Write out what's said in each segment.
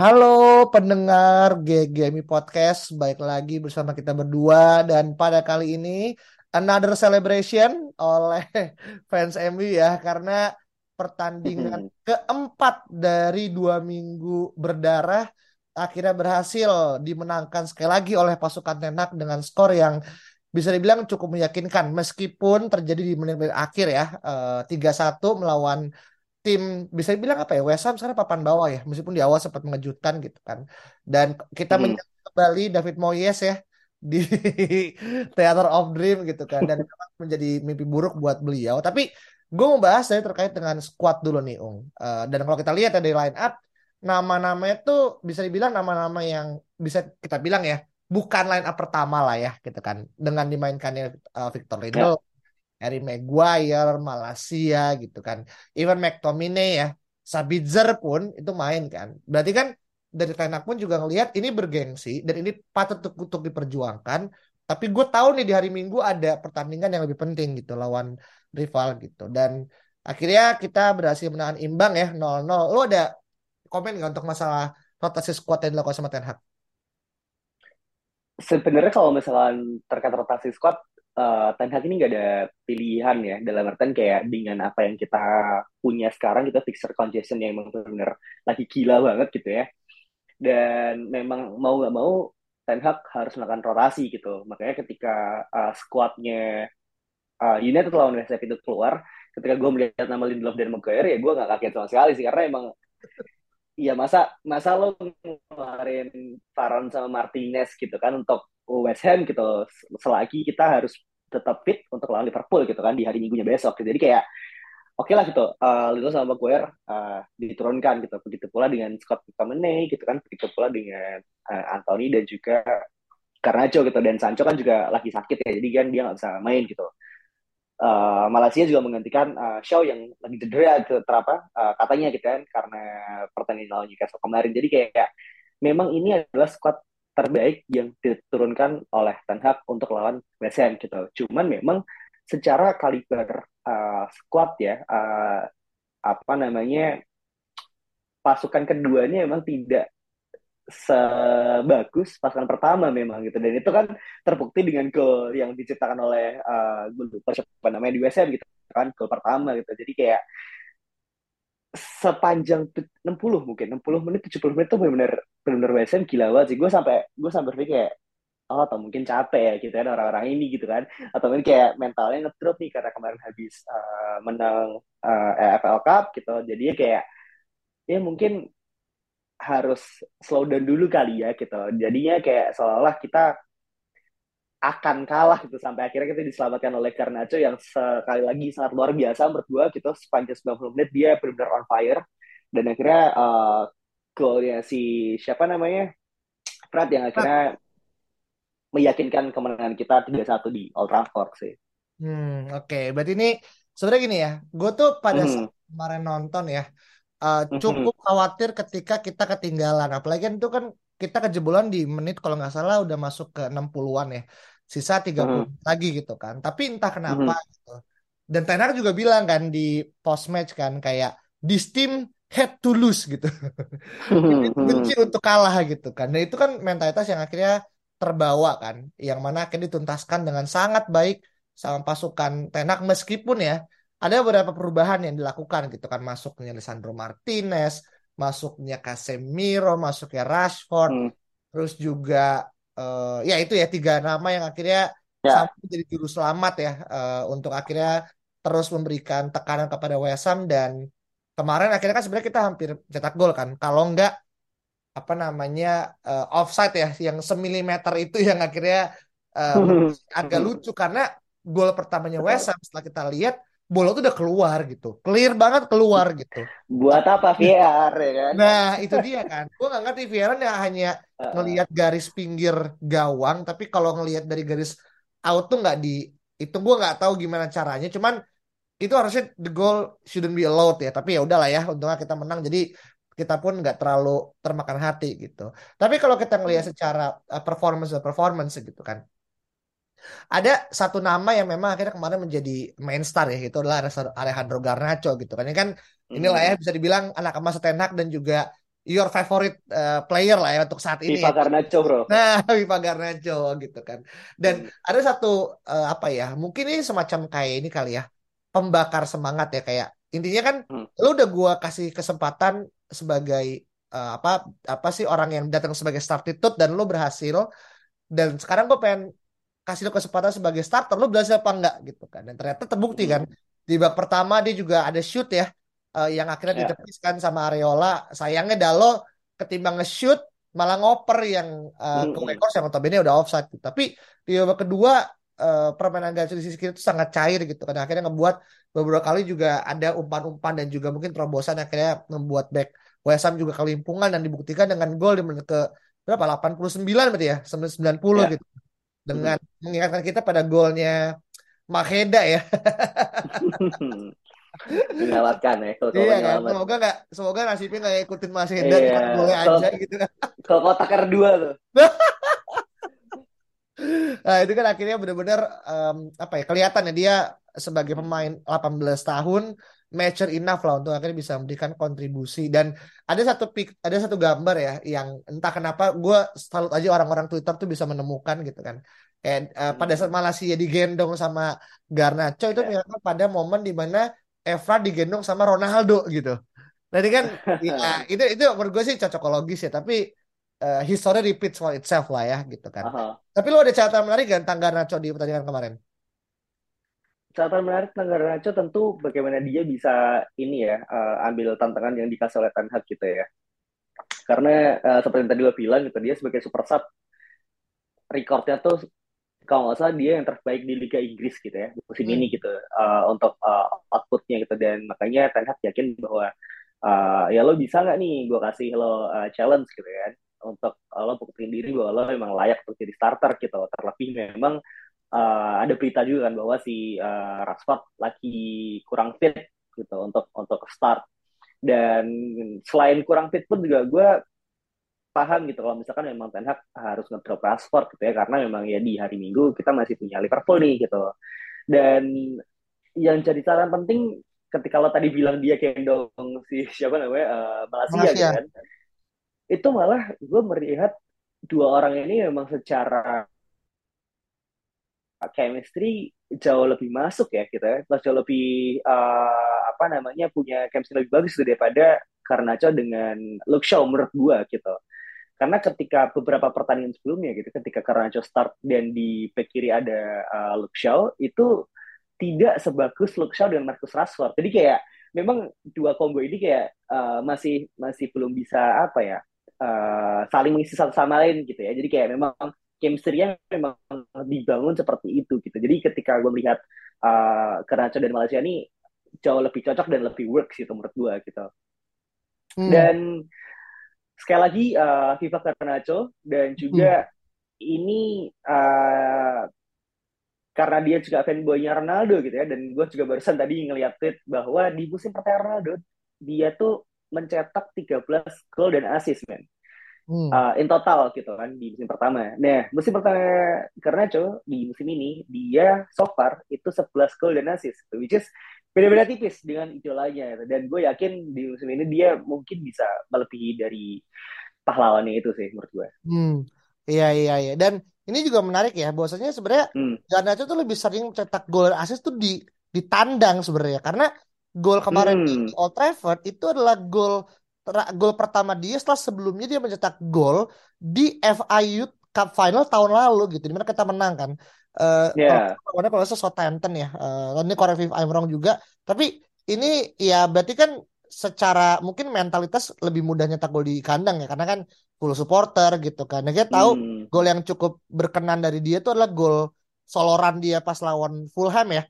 Halo pendengar GGMI Podcast, baik lagi bersama kita berdua. Dan pada kali ini another celebration oleh fans MU ya karena pertandingan keempat dari dua minggu berdarah akhirnya berhasil dimenangkan sekali lagi oleh pasukan Tenak dengan skor yang bisa dibilang cukup meyakinkan. Meskipun terjadi di menit-menit akhir ya eh, 3-1 melawan tim bisa dibilang apa ya West Ham sekarang papan bawah ya meskipun di awal sempat mengejutkan gitu kan. Dan kita Hmm. menyambut kembali David Moyes ya di Theater of Dream gitu kan. Dan menjadi mimpi buruk buat beliau. Tapi gue mau bahas saya terkait dengan squad dulu nih Ung. Eh, dan kalau kita lihat ya dari line up nama-nama itu bisa dibilang nama-nama yang bisa kita bilang ya bukan line up pertama lah ya gitu kan dengan dimainkannya eh, Victor Lindelof Harry Maguire, Malaysia gitu kan. Even McTominay ya, Sabitzer pun itu main kan. Berarti kan dari Tenak pun juga ngelihat ini bergengsi dan ini patut untuk, diperjuangkan. Tapi gue tahu nih di hari Minggu ada pertandingan yang lebih penting gitu lawan rival gitu. Dan akhirnya kita berhasil menahan imbang ya 0-0. Lo ada komen nggak untuk masalah rotasi squad yang dilakukan sama Ten Hag? Sebenarnya kalau misalkan terkait rotasi squad, eh, Ten Hag ini nggak ada pilihan ya. Dalam artian kayak dengan apa yang kita punya sekarang, kita fixture congestion yang emang benar-benar lagi gila banget gitu ya. Dan memang mau nggak mau, Ten Hag harus melakukan rotasi gitu. Makanya ketika eh, squadnya eh, United lawan West Ham itu keluar, ketika gue melihat nama Lindelof dan Maguire, ya gue nggak kaget sama sekali sih. Karena emang Iya masa masa lo ngeluarin Varane sama Martinez gitu kan untuk West Ham gitu selagi kita harus tetap fit untuk lawan Liverpool gitu kan di hari Minggunya besok. Jadi kayak oke lah gitu uh, Lindelof sama Maguire uh, diturunkan gitu. Begitu pula dengan Scott McTominay gitu kan, begitu pula dengan uh, Anthony dan juga Garnacho gitu dan Sancho kan juga lagi sakit ya. Jadi kan dia nggak bisa main gitu. Uh, Malaysia juga menggantikan uh, Shaw yang lagi cedera ke terapa uh, katanya gitu kan karena pertandingan lawan Newcastle kemarin jadi kayak memang ini adalah squad terbaik yang diturunkan oleh Ten Hag untuk lawan West Ham gitu. Cuman memang secara kaliber uh, squad ya uh, apa namanya pasukan keduanya memang tidak sebagus pasukan pertama memang gitu. Dan itu kan terbukti dengan gol yang diciptakan oleh uh, gue lupa siapa namanya di WSM gitu kan gol pertama gitu. Jadi kayak sepanjang 60 mungkin 60 menit 70 menit tuh benar-benar benar-benar WSM gila banget sih. Gue sampai gue sampai berpikir kayak oh atau mungkin capek ya gitu kan orang-orang ini gitu kan. Atau mungkin kayak mentalnya ngedrop nih karena kemarin habis uh, menang uh, EFL Cup gitu. Jadinya kayak ya mungkin harus slow down dulu kali ya gitu. Jadinya kayak seolah-olah kita akan kalah gitu sampai akhirnya kita diselamatkan oleh Garnacho yang sekali lagi sangat luar biasa menurut gue gitu sepanjang 90 menit dia benar-benar on fire dan akhirnya uh, golnya si siapa namanya Fred yang akhirnya meyakinkan kemenangan kita 3-1 di Old Trafford sih. Hmm, oke. Berarti ini sebenarnya gini ya. Gue tuh pada Mhm. saat kemarin nonton ya, uh, cukup khawatir ketika kita ketinggalan. Apalagi kan itu kan kita kejebolan di menit kalau nggak salah udah masuk ke 60-an ya. Sisa 30 menit lagi gitu kan. Tapi entah kenapa gitu. Dan Ten Hag juga bilang kan di post match kan kayak this team had to lose gitu. Ini benci untuk kalah gitu kan. Dan itu kan mentalitas yang akhirnya terbawa kan, yang mana akhirnya dituntaskan dengan sangat baik sama pasukan Tenak meskipun ya ada beberapa perubahan yang dilakukan gitu kan masuknya Lisandro Martinez, masuknya Casemiro, masuknya Rashford, Hmm. terus juga eh, ya itu ya tiga nama yang akhirnya Ya. sampai jadi juru selamat ya eh, untuk akhirnya terus memberikan tekanan kepada West Ham dan kemarin akhirnya kan sebenarnya kita hampir cetak gol kan, kalau enggak apa namanya eh, offside ya yang semilimeter itu yang akhirnya eh, agak lucu karena gol pertamanya West Ham setelah kita lihat bola tuh udah keluar gitu. Clear banget keluar gitu. Buat apa VR ya kan? nah itu dia kan. Gue nggak ngerti VR ya hanya ngelihat garis pinggir gawang tapi kalau ngelihat dari garis out tuh nggak di itu gue nggak tahu gimana caranya. Cuman itu harusnya the goal shouldn't be allowed ya. Tapi ya udahlah ya untungnya kita menang. Jadi kita pun nggak terlalu termakan hati gitu. Tapi kalau kita ngelihat secara uh, performance performance gitu kan ada satu nama yang memang akhirnya kemarin menjadi main star ya itu adalah Alejandro Garnacho gitu kan ini kan inilah ya bisa dibilang anak emas Ten Hag dan juga your favorite uh, player lah ya untuk saat ini. Viva ya. Garnacho bro. Nah Viva Garnacho gitu kan. Dan hmm. ada satu uh, apa ya mungkin ini semacam kayak ini kali ya pembakar semangat ya kayak intinya kan hmm. lu udah gua kasih kesempatan sebagai uh, apa apa sih orang yang datang sebagai substitute dan lu berhasil dan sekarang gue pengen kasih lo kesempatan sebagai starter lo berhasil apa enggak gitu kan dan ternyata terbukti kan di babak pertama dia juga ada shoot ya uh, yang akhirnya yeah. ditepiskan sama Areola sayangnya Dalo ketimbang nge-shoot malah ngoper yang uh, mm -hmm. ke Lakers yang notabene udah offside gitu. tapi di babak kedua uh, permainan Garcia di sisi kiri itu sangat cair gitu kan akhirnya ngebuat beberapa kali juga ada umpan-umpan dan juga mungkin terobosan akhirnya membuat back West Ham juga kelimpungan dan dibuktikan dengan gol di menit ke berapa 89 berarti ya 90 yeah. gitu dengan hmm. mengingatkan kita pada golnya Maheda ya. menyelamatkan ya kalau iya kan semoga nggak semoga nasibnya nggak ikutin Maheda iya. golnya aja gitu kan kalau kotak kedua tuh nah itu kan akhirnya benar-benar um, apa ya kelihatan ya dia sebagai pemain 18 tahun mature enough lah untuk akhirnya bisa memberikan kontribusi dan ada satu pic, ada satu gambar ya yang entah kenapa gue salut aja orang-orang Twitter tuh bisa menemukan gitu kan kayak uh, pada saat Malaysia digendong sama Garnacho itu yeah. pada momen di mana Evra digendong sama Ronaldo gitu Nanti kan ya, itu itu menurut gue sih cocokologis ya tapi uh, history repeats for itself lah ya gitu kan. Uh -huh. Tapi lo ada catatan menarik kan tentang Garnacho di pertandingan kemarin? Catatan menarik tentang Garnacho tentu bagaimana dia bisa ini ya uh, ambil tantangan yang dikasih oleh Ten Hag gitu ya. Karena uh, seperti yang tadi lo bilang gitu dia sebagai super sub recordnya tuh kalau nggak salah dia yang terbaik di Liga Inggris gitu ya musim hmm. ini gitu uh, untuk uh, outputnya gitu dan makanya Ten Hag yakin bahwa uh, ya lo bisa nggak nih gue kasih lo uh, challenge gitu kan untuk uh, lo buktiin diri bahwa lo memang layak untuk jadi starter gitu terlebih memang uh, ada berita juga kan bahwa si uh, Rashford lagi kurang fit gitu untuk untuk start dan selain kurang fit pun juga gue paham gitu kalau misalkan memang Ten Hag harus ngedrop Rashford gitu ya karena memang ya di hari Minggu kita masih punya Liverpool nih gitu dan yang jadi saran penting ketika lo tadi bilang dia gendong si siapa namanya uh, Malaysia, Malaysia. Gitu kan itu malah gue melihat dua orang ini memang secara chemistry jauh lebih masuk ya kita gitu. jauh lebih uh, apa namanya punya chemistry lebih bagus daripada Garnacho dengan Luke Shaw menurut gua gitu. Karena ketika beberapa pertandingan sebelumnya gitu ketika Garnacho start dan di back kiri ada uh, Luke Shaw itu tidak sebagus Luke Shaw dan Marcus Rashford. Jadi kayak memang dua combo ini kayak uh, masih masih belum bisa apa ya uh, saling mengisi satu sama lain gitu ya. Jadi kayak memang chemistry-nya memang dibangun seperti itu gitu. Jadi ketika gue melihat uh, dan Malaysia ini jauh lebih cocok dan lebih works gitu menurut gue gitu. Hmm. Dan sekali lagi uh, FIFA Garnacho dan juga hmm. ini uh, karena dia juga fanboynya Ronaldo gitu ya dan gue juga barusan tadi ngeliat tweet bahwa di musim pertama Ronaldo dia tuh mencetak 13 gol dan assist men hmm. uh, in total gitu kan di musim pertama. Nah, musim pertama karena Garnacho di musim ini dia so far itu 11 gol dan assist, which is beda-beda tipis dengan idolanya dan gue yakin di musim ini dia mungkin bisa melebihi dari pahlawannya itu sih menurut gue. Hmm. Iya iya iya dan ini juga menarik ya bahwasanya sebenarnya hmm. Garnacho tuh lebih sering cetak gol dan assist tuh di di tandang sebenarnya karena gol kemarin hmm. di Old Trafford itu adalah gol gol pertama dia setelah sebelumnya dia mencetak gol di FA Youth Cup Final tahun lalu gitu di mana kita menang kan uh, yeah. kalau kalau Southampton ya uh, ini correct if I'm wrong juga tapi ini ya berarti kan secara mungkin mentalitas lebih mudah nyetak gol di kandang ya karena kan full supporter gitu kan. Nah, kita tahu hmm. gol yang cukup berkenan dari dia itu adalah gol soloran dia pas lawan Fulham ya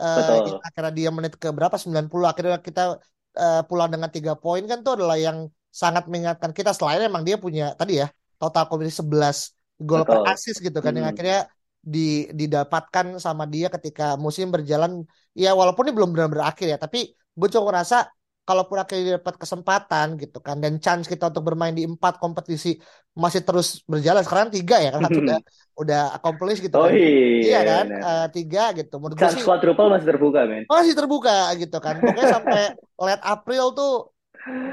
uh, Betul. akhirnya dia menit ke berapa 90 akhirnya kita uh, pulang dengan tiga poin kan itu adalah yang sangat mengingatkan kita. Selain emang dia punya tadi ya total kombinasi 11 gol per assist gitu kan yang Hmm. akhirnya di didapatkan sama dia ketika musim berjalan. Ya walaupun ini belum benar berakhir ya tapi gue cukup ngerasa kalaupun akhirnya dapat kesempatan gitu kan dan chance kita untuk bermain di empat kompetisi masih terus berjalan sekarang tiga ya kan satu udah udah accomplish gitu Oh kan iya iya, kan benar. Eh, tiga gitu menurut gue Chance sih quadruple masih terbuka, men. masih terbuka gitu kan pokoknya sampai late April tuh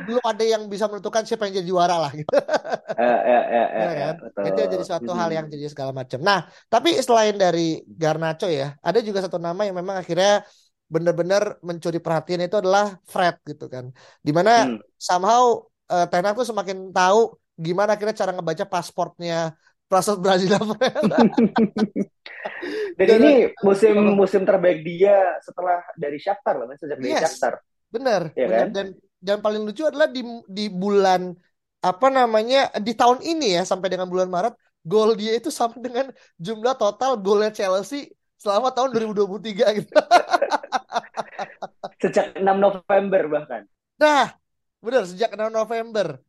belum ada yang bisa menentukan siapa yang jadi juara lah gitu Eh, eh, eh, eh, ya eh, kan betul. itu jadi suatu hal yang Hmm. jadi segala macam nah tapi selain dari Garnacho ya ada juga satu nama yang memang akhirnya benar-benar mencuri perhatian itu adalah Fred gitu kan di mana Hmm. somehow uh, Ten Hag tuh semakin tahu gimana akhirnya cara ngebaca pasportnya Praset Brazil Dan dan ini musim musim terbaik dia setelah dari Shakhtar loh. Sejak dari yes Shakhtar, benar ya benar kan? dan dan paling lucu adalah di di bulan apa namanya di tahun ini ya sampai dengan bulan Maret gol dia itu sama dengan jumlah total golnya Chelsea selama tahun 2023 gitu. Sejak 6 November bahkan. Nah, benar sejak 6 November.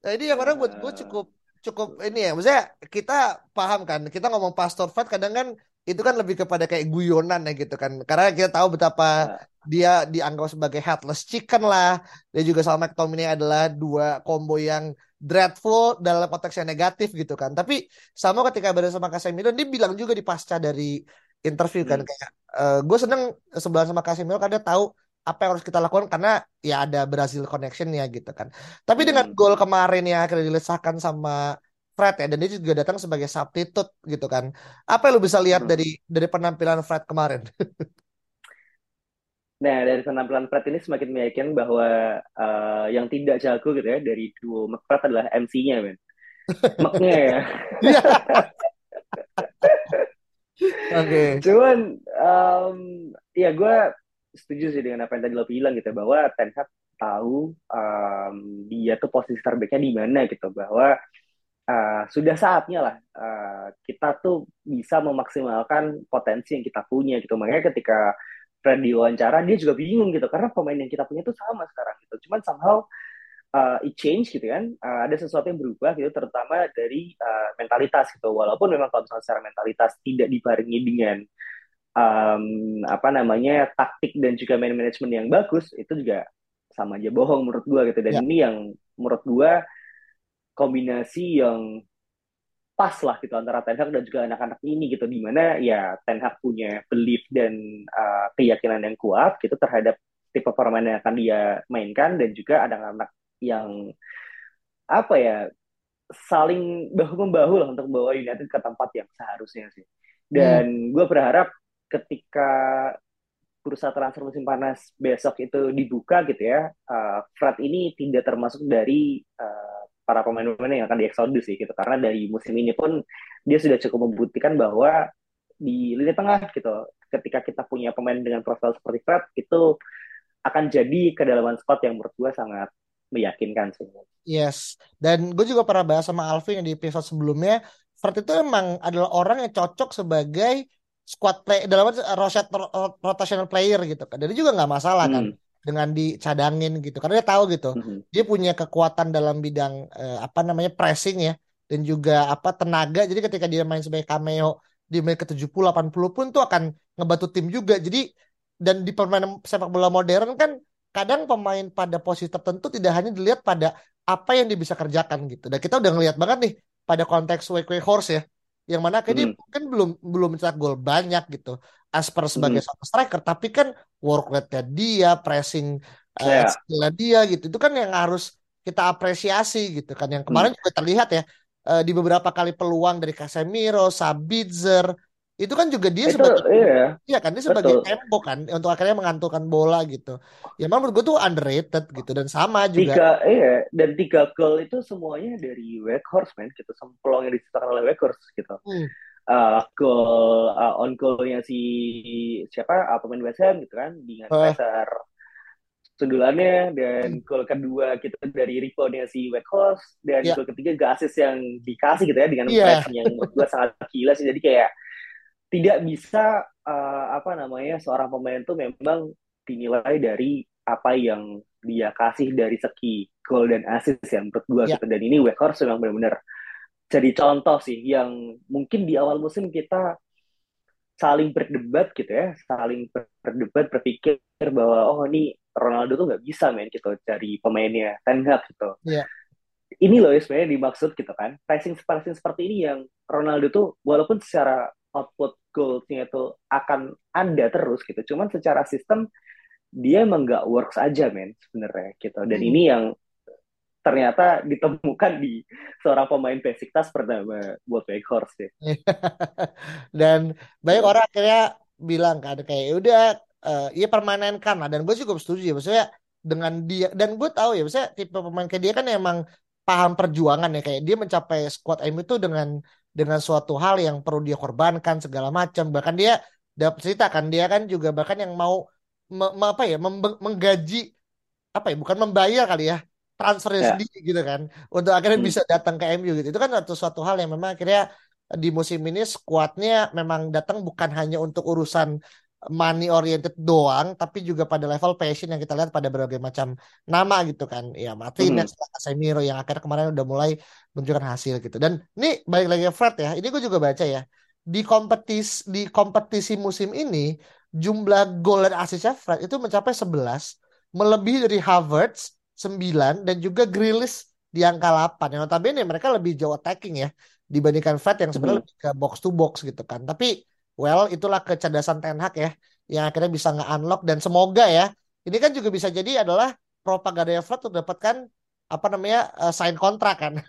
Nah, ini yang orang buat gue cukup cukup ini ya. Maksudnya kita paham kan, kita ngomong Pastor Fred kadang kan itu kan lebih kepada kayak guyonan ya gitu kan. Karena kita tahu betapa eh, dia dianggap sebagai headless chicken lah. Dia juga sama McTominay adalah dua combo yang dreadful dalam konteks yang negatif gitu kan. Tapi sama ketika berada sama Casemiro, dia bilang juga di pasca dari interview kan hmm. kayak gue seneng sebelah sama Casemiro karena dia tahu apa yang harus kita lakukan karena ya ada Brazil connection ya gitu kan. Tapi dengan Hmm. gol kemarin yang akhirnya dilesahkan sama Fred ya dan dia juga datang sebagai substitute gitu kan. Apa yang lu bisa lihat Hmm. dari dari penampilan Fred kemarin? Nah, dari penampilan Fred ini semakin meyakinkan bahwa eh, yang tidak jago gitu ya dari duo McFred adalah MC-nya, men. Mek-nya ya. Oke. Cuman, em, ya gue setuju sih dengan apa yang tadi lo bilang gitu bahwa Ten Hag tahu em, dia tuh posisi terbaiknya di mana gitu bahwa eh, sudah saatnya lah eh, kita tuh bisa memaksimalkan potensi yang kita punya gitu makanya ketika Fred diwawancara dia juga bingung gitu karena pemain yang kita punya tuh sama sekarang gitu cuman somehow uh, it change gitu kan Uh, ada sesuatu yang berubah gitu terutama dari uh, mentalitas gitu. Walaupun memang kalau misalnya secara mentalitas tidak dibarengi dengan um, apa namanya taktik dan juga man management yang bagus itu juga sama aja bohong menurut gua gitu. Dan Ya. ini yang menurut gua kombinasi yang pas lah gitu antara Ten Hag dan juga anak-anak ini gitu. Di mana ya Ten Hag punya belief dan uh, keyakinan yang kuat gitu terhadap tipe permainan yang akan dia mainkan dan juga anak-anak yang apa ya saling bahu membahu lah untuk membawa United ke tempat yang seharusnya sih Hmm. dan gue berharap ketika bursa transfer musim panas besok itu dibuka gitu ya uh, Fred ini tidak termasuk dari uh, para pemain-pemain yang akan dieksodus sih gitu karena dari musim ini pun dia sudah cukup membuktikan bahwa di lini tengah gitu ketika kita punya pemain dengan profil seperti Fred itu akan jadi kedalaman squad yang menurut gue sangat meyakinkan sih. Yes, dan gue juga pernah bahas sama Alvin yang di episode sebelumnya. Fred itu emang adalah orang yang cocok sebagai squad play dalam arti rota- rotational player gitu kan. Dan dia juga nggak masalah kan Hmm. dengan dicadangin gitu. Karena dia tahu gitu, Mhm. dia punya kekuatan dalam bidang eh, apa namanya pressing ya dan juga apa tenaga. Jadi ketika dia main sebagai cameo di menit ke-70 80 pun tuh akan ngebantu tim juga. Jadi dan di permainan sepak bola modern kan kadang pemain pada posisi tertentu tidak hanya dilihat pada apa yang dia bisa kerjakan gitu. Dan kita udah ngelihat banget nih pada konteks Wake Horse ya, yang mana kayak dia Mhm. kan belum belum mencetak gol banyak gitu. Asper sebagai seorang striker, tapi kan work rate-nya dia, pressing eh, Ya. skill-nya dia gitu. Itu kan yang harus kita apresiasi gitu kan. Yang kemarin Hmm. juga terlihat ya eh, di beberapa kali peluang dari Casemiro, Sabitzer, itu kan juga dia Itu sebagai iya, Iya kan dia sebagai betul. tempo kan untuk akhirnya mengantulkan bola gitu. Ya memang menurut gue tuh underrated gitu dan sama juga. Tiga, iya, dan tiga gol itu semuanya dari Weghorst, man, gitu. Sama peluang yang diciptakan oleh Weghorst, gitu. Hmm. Uh, goal, uh, on goalnya si siapa, uh, pemain West Ham, gitu kan, dengan Eh, dasar sundulannya, dan hmm, gol kedua gitu dari reboundnya si Weghorst, dan ya gol ketiga gak assist yang dikasih gitu ya, dengan iya pressing yang menurut gue sangat gila sih. Jadi kayak tidak bisa uh, apa namanya seorang pemain tuh memang dinilai dari apa yang dia kasih dari segi gol dan assist ya menurut gue Ya, gitu. Dan ini Weghorst memang benar-benar jadi contoh sih yang mungkin di awal musim kita saling berdebat gitu ya saling berdebat berpikir bahwa oh ini Ronaldo tuh nggak bisa main gitu dari pemainnya Ten Hag gitu. Ya, ini loh ya sebenarnya dimaksud gitu kan pressing pressing seperti ini yang Ronaldo tuh walaupun secara output goalsnya itu akan ada terus gitu. Cuman secara sistem dia emang nggak works aja men sebenarnya gitu. Dan Hmm. ini yang ternyata ditemukan di seorang pemain basic tas pertama buat Weghorst ya Dan banyak gitu orang akhirnya bilang kan kayak "Ya udah eh, ya permanenkan lah. Dan gue juga setuju ya maksudnya dengan dia dan gue tahu ya maksudnya tipe pemain kayak dia kan emang paham perjuangan ya kayak dia mencapai squad MU itu dengan dengan suatu hal yang perlu dia korbankan segala macam. Bahkan dia dapat cerita kan dia kan juga bahkan yang mau me- me- apa ya menggaji apa ya bukan membayar kali ya transfernya ya. sendiri gitu kan untuk akhirnya hmm. bisa datang ke MU gitu. Itu kan suatu suatu hal yang memang akhirnya di musim ini skuadnya memang datang bukan hanya untuk urusan money oriented doang tapi juga pada level passion yang kita lihat pada berbagai macam nama gitu kan. Ya Martinez Hmm. Casemiro yang akhirnya kemarin udah mulai menunjukkan hasil gitu. Dan ini balik lagi ke Fred ya ini gue juga baca ya. Di kompetisi di kompetisi musim ini jumlah gol dan asisnya Fred itu mencapai 11 melebihi dari Havertz 9 dan juga Grealish di angka 8 yang notabene mereka lebih jauh attacking ya dibandingkan Fred yang sebenarnya Hmm. lebih ke box to box gitu kan. Tapi well itulah kecerdasan Ten Hag ya yang akhirnya bisa nge-unlock dan semoga ya ini kan juga bisa jadi adalah propaganda Fred untuk dapatkan apa namanya eh, sign kontrak kan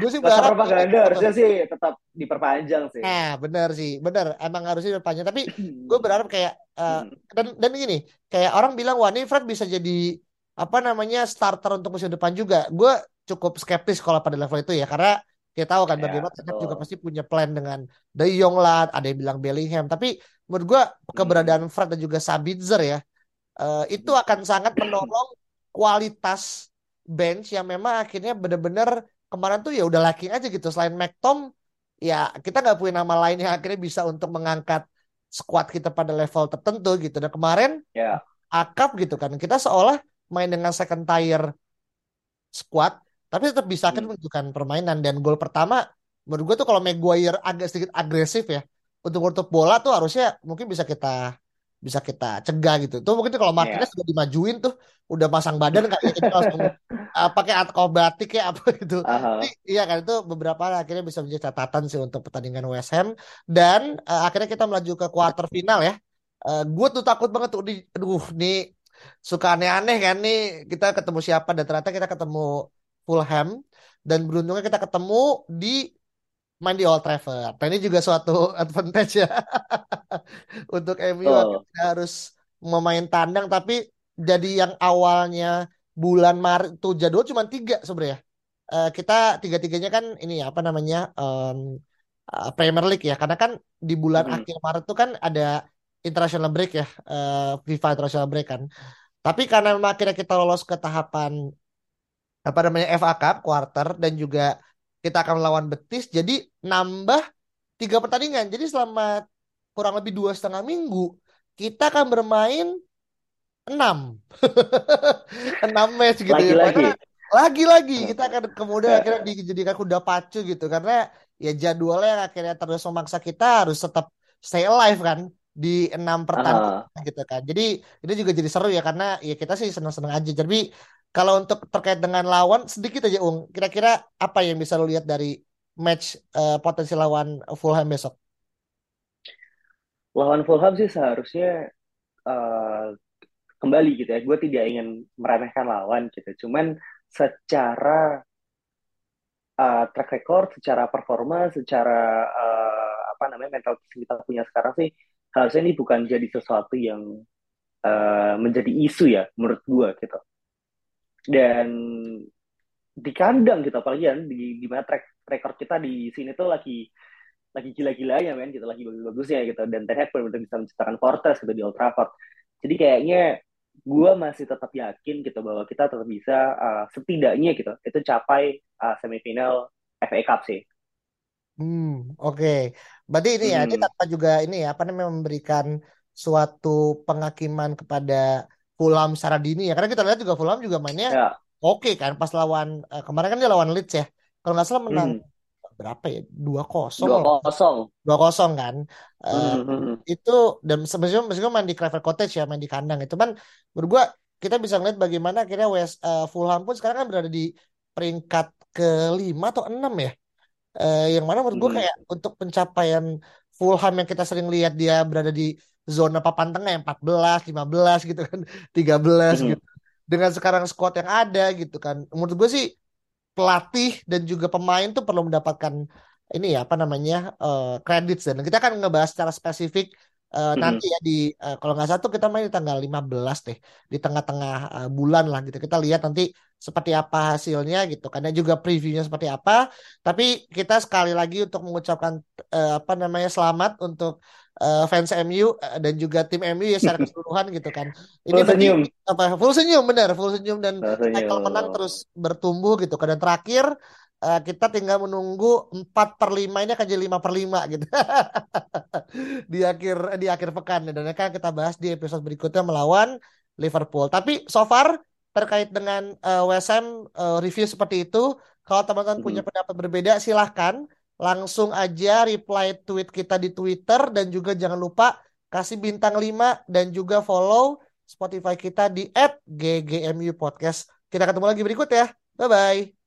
gue sih berharap propaganda harusnya sih tetap diperpanjang sih Nah, benar sih, benar. Emang harusnya berpanjang. Tapi gue berharap kayak Hmm. dan dan gini, kayak orang bilang wah ini Fred bisa jadi apa namanya starter untuk musim depan juga. Gue cukup skeptis kalau pada level itu ya, karena kita tahu kan ya bagaimana Hag juga pasti punya plan dengan De Jong lah, ada yang bilang Bellingham. Tapi menurut Hmm. keberadaan Fred dan juga Sabitzer ya, eh, itu akan sangat menolong kualitas bench yang memang akhirnya benar-benar kemarin tuh ya udah lacking aja gitu. Selain McTom ya kita nggak punya nama lain yang akhirnya bisa untuk mengangkat squad kita pada level tertentu gitu. Dan kemarin ya akap gitu kan kita seolah main dengan second tier squad tapi tetap bisa kan Hmm. menunjukkan permainan dan gol pertama menurut gue tuh kalau Maguire agak sedikit agresif ya untuk untuk bola tuh harusnya mungkin bisa kita bisa kita cegah gitu. Tuh mungkin kalau ya Martinez sudah dimajuin tuh udah pasang badan kayaknya kita langsung uh, pakai akrobatik ya apa gitu. Jadi Aha. iya kan itu beberapa akhirnya bisa menjadi catatan sih untuk pertandingan West Ham dan uh, akhirnya kita melaju ke quarter final ya. Uh, gue tuh takut banget tuh di aduh nih suka aneh-aneh kan nih kita ketemu siapa dan ternyata kita ketemu Fulham dan beruntungnya kita ketemu di main di Old Trafford. Nah ini juga suatu advantage ya untuk MU betul akhirnya harus memain tandang tapi jadi yang awalnya bulan Maret tuh jadwal cuma tiga sebenarnya. Eh, kita tiga-tiganya kan ini ya apa namanya em, eh, Premier League ya karena kan di bulan Hmm. akhir Maret tuh kan ada international break ya eh, FIFA international break kan. Tapi karena memang akhirnya kita lolos ke tahapan apa namanya FA Cup quarter dan juga kita akan melawan Betis. Jadi nambah tiga pertandingan. Jadi selama kurang lebih dua setengah minggu kita akan bermain enam. Enam match gitu ya. Lagi-lagi. Mana lagi-lagi kita akan kemudian akhirnya dijadikan kuda pacu gitu. Karena ya jadwalnya yang akhirnya terus memaksa kita harus tetap stay alive kan di enam pertandingan Aha. gitu kan. Jadi itu juga jadi seru ya karena ya kita sih seneng-seneng aja. Tapi kalau untuk terkait dengan lawan sedikit aja Ung kira-kira apa yang bisa lo lihat dari match eh, potensi lawan Fulham besok lawan Fulham sih seharusnya eh, kembali gitu ya. Gue tidak ingin meremehkan lawan gitu. Cuman secara eh, track record, secara performa, secara eh, apa namanya mental kita punya sekarang sih harusnya ini bukan jadi sesuatu yang eh, menjadi isu ya menurut gue gitu. Dan di kandang gitu apalagi kan di di mana track record kita di sini tuh lagi lagi gila-gilanya men gitu lagi bagus-bagusnya gitu dan Ten Hag benar-benar bisa menciptakan fortress gitu di Old Trafford jadi kayaknya gue masih tetap yakin gitu bahwa kita tetap bisa uh, setidaknya gitu itu capai uh, semifinal FA Cup sih Hmm, oke. Berarti ini ya, ini Hmm. tanpa juga ini ya, apa namanya memberikan suatu penghakiman kepada Fulham secara dini ya. Karena kita lihat juga Fulham juga mainnya Ya. oke kan pas lawan eh, kemarin kan dia lawan Leeds ya. Kalau nggak salah menang Hmm. berapa ya? 2-0 Dua kalau kosong. 2-0 kan. Eh, Hmm, itu dan meskipun meskipun main di Craven Cottage ya, main di kandang itu kan menurut gua kita bisa ngeliat bagaimana akhirnya West eh, Fulham pun sekarang kan berada di peringkat kelima atau enam ya. Eh, yang mana menurut gue Hmm. kayak untuk pencapaian Fulham yang kita sering lihat dia berada di zona papan tengah yang 14, 15 gitu kan, 13 Hmm. gitu. Dengan sekarang squad yang ada gitu kan. Menurut gue sih pelatih dan juga pemain tuh perlu mendapatkan ini ya apa namanya eh kredit dan kita akan ngebahas secara spesifik eh, Hmm. nanti ya di eh, kalau nggak salah tuh kita main di tanggal 15 deh di tengah-tengah eh, bulan lah gitu kita lihat nanti seperti apa hasilnya gitu karena juga previewnya seperti apa tapi kita sekali lagi untuk mengucapkan eh, apa namanya selamat untuk eh, fans MU eh, dan juga tim MU ya secara keseluruhan gitu kan. Ini Full senyum. apa? Full senyum benar full senyum dan cycle menang terus bertumbuh gitu kan. Dan terakhir eh, kita tinggal menunggu 4 per 5 ini akan jadi 5 per 5 gitu. Di akhir di akhir pekan. Dan akan kita bahas di episode berikutnya melawan Liverpool. Tapi so far terkait dengan West Ham eh, review seperti itu kalau teman-teman punya Hmm. pendapat berbeda silahkan langsung aja reply tweet kita di Twitter dan juga jangan lupa kasih bintang 5 dan juga follow Spotify kita di @ggmu podcast. Kita ketemu lagi berikut ya. Bye bye